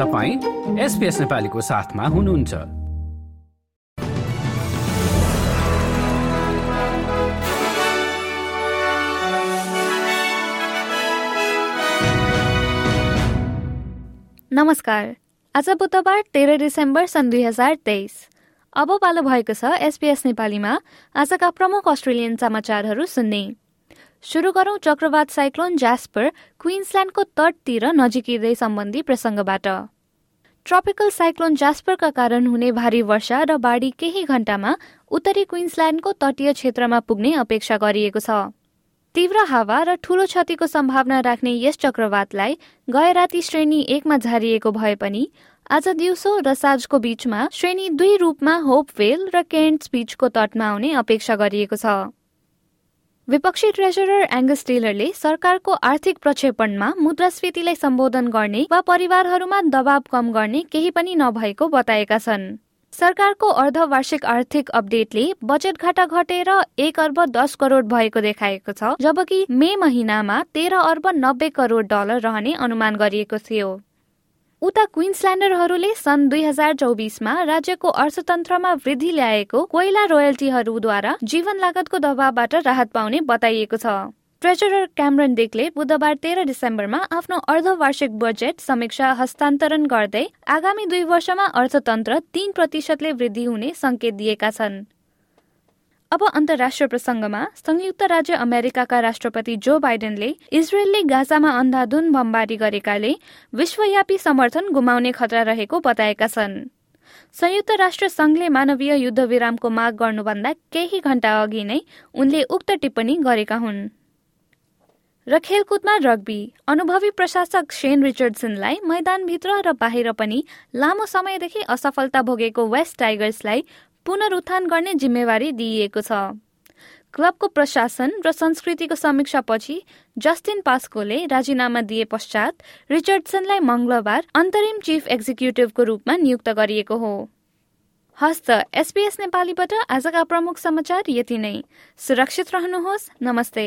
तपाईँ एसपिएस नेपालीको साथमा हुनुहुन्छ। नमस्कार। आज बुधबार तेह्र डिसेम्बर सन् दुई हजार तेइस। अब पालो भएको छ एसपीएस नेपालीमा। आजका प्रमुख अस्ट्रेलियन समाचारहरू सुन्ने। सुरु गरौं चक्रवात साइक्लोन ज्यास्पर क्विन्सल्याण्डको तटतिर नजिकिँदै सम्बन्धी प्रसङ्गबाट। ट्रपिकल साइक्लोन ज्यास्परका कारण हुने भारी वर्षा र बाढी केही घण्टामा उत्तरी क्विन्सल्याण्डको तटीय क्षेत्रमा पुग्ने अपेक्षा गरिएको छ। तीव्र हावा र ठूलो क्षतिको सम्भावना राख्ने यस चक्रवातलाई गए राति श्रेणी एकमा झारिएको भए पनि आज दिउँसो र साँझको बीचमा श्रेणी दुई रूपमा होपवेल र केन्ट्स बीचको तटमा आउने अपेक्षा गरिएको छ। विपक्षी ट्रेजरर एङ्गस टेलरले सरकारको आर्थिक प्रक्षेपणमा मुद्रास्फीतिलाई सम्बोधन गर्ने वा परिवारहरूमा दबाव कम गर्ने केही पनि नभएको बताएका छन्। सरकारको अर्धवार्षिक आर्थिक अपडेटले बजेट घाटा घटेर एक अर्ब दस करोड भएको देखाएको छ जबकि मे महिनामा तेह्र अर्ब नब्बे करोड डलर रहने अनुमान गरिएको थियो। उता क्विन्सल्यान्डरहरूले सन् दुई हजार चौबिसमा राज्यको अर्थतन्त्रमा वृद्धि ल्याएको कोइला रोयल्टीहरूद्वारा जीवन लागतको दबावबाट राहत पाउने बताइएको छ। ट्रेजरर क्यामरन डेकले बुधबार तेह्र डिसेम्बरमा आफ्नो अर्धवार्षिक बजेट समीक्षा हस्तान्तरण गर्दै आगामी दुई वर्षमा अर्थतन्त्र तीन प्रतिशतले वृद्धि हुने संकेत दिएका छन्। अब अन्तर्राष्ट्रिय प्रसङ्गमा संयुक्त राज्य अमेरिकाका राष्ट्रपति जो बाइडेनले इजरायलले गाजामा अन्धाधुन बमबारी गरेकाले विश्वव्यापी समर्थन गुमाउने खतरा रहेको बताएका छन्। संयुक्त राष्ट्र संघले मानवीय युद्ध विरामको माग गर्नुभन्दा केही घण्टा अघि नै उनले उक्त टिप्पणी गरेका हुन्। र खेलकुदमा रग्बी अनुभवी प्रशासक शेन रिचर्डसनलाई मैदानभित्र र बाहिर पनि लामो समयदेखि असफलता भोगेको वेस्ट टाइगर्सलाई पुनरुत्थान गर्ने जिम्मेवारी दिइएको छ। क्लबको प्रशासन र संस्कृतिको समीक्षापछि जस्टिन पास्कोले राजीनामा दिए पश्चात रिचर्डसनलाई मंगलबार अन्तरिम चिफ एक्जिक्युटिभको रूपमा नियुक्त गरिएको हो। हस्त एसपीएस नेपालीबाट आजका प्रमुख समाचार यति नै। सुरक्षित रहनुहोस्। नमस्ते।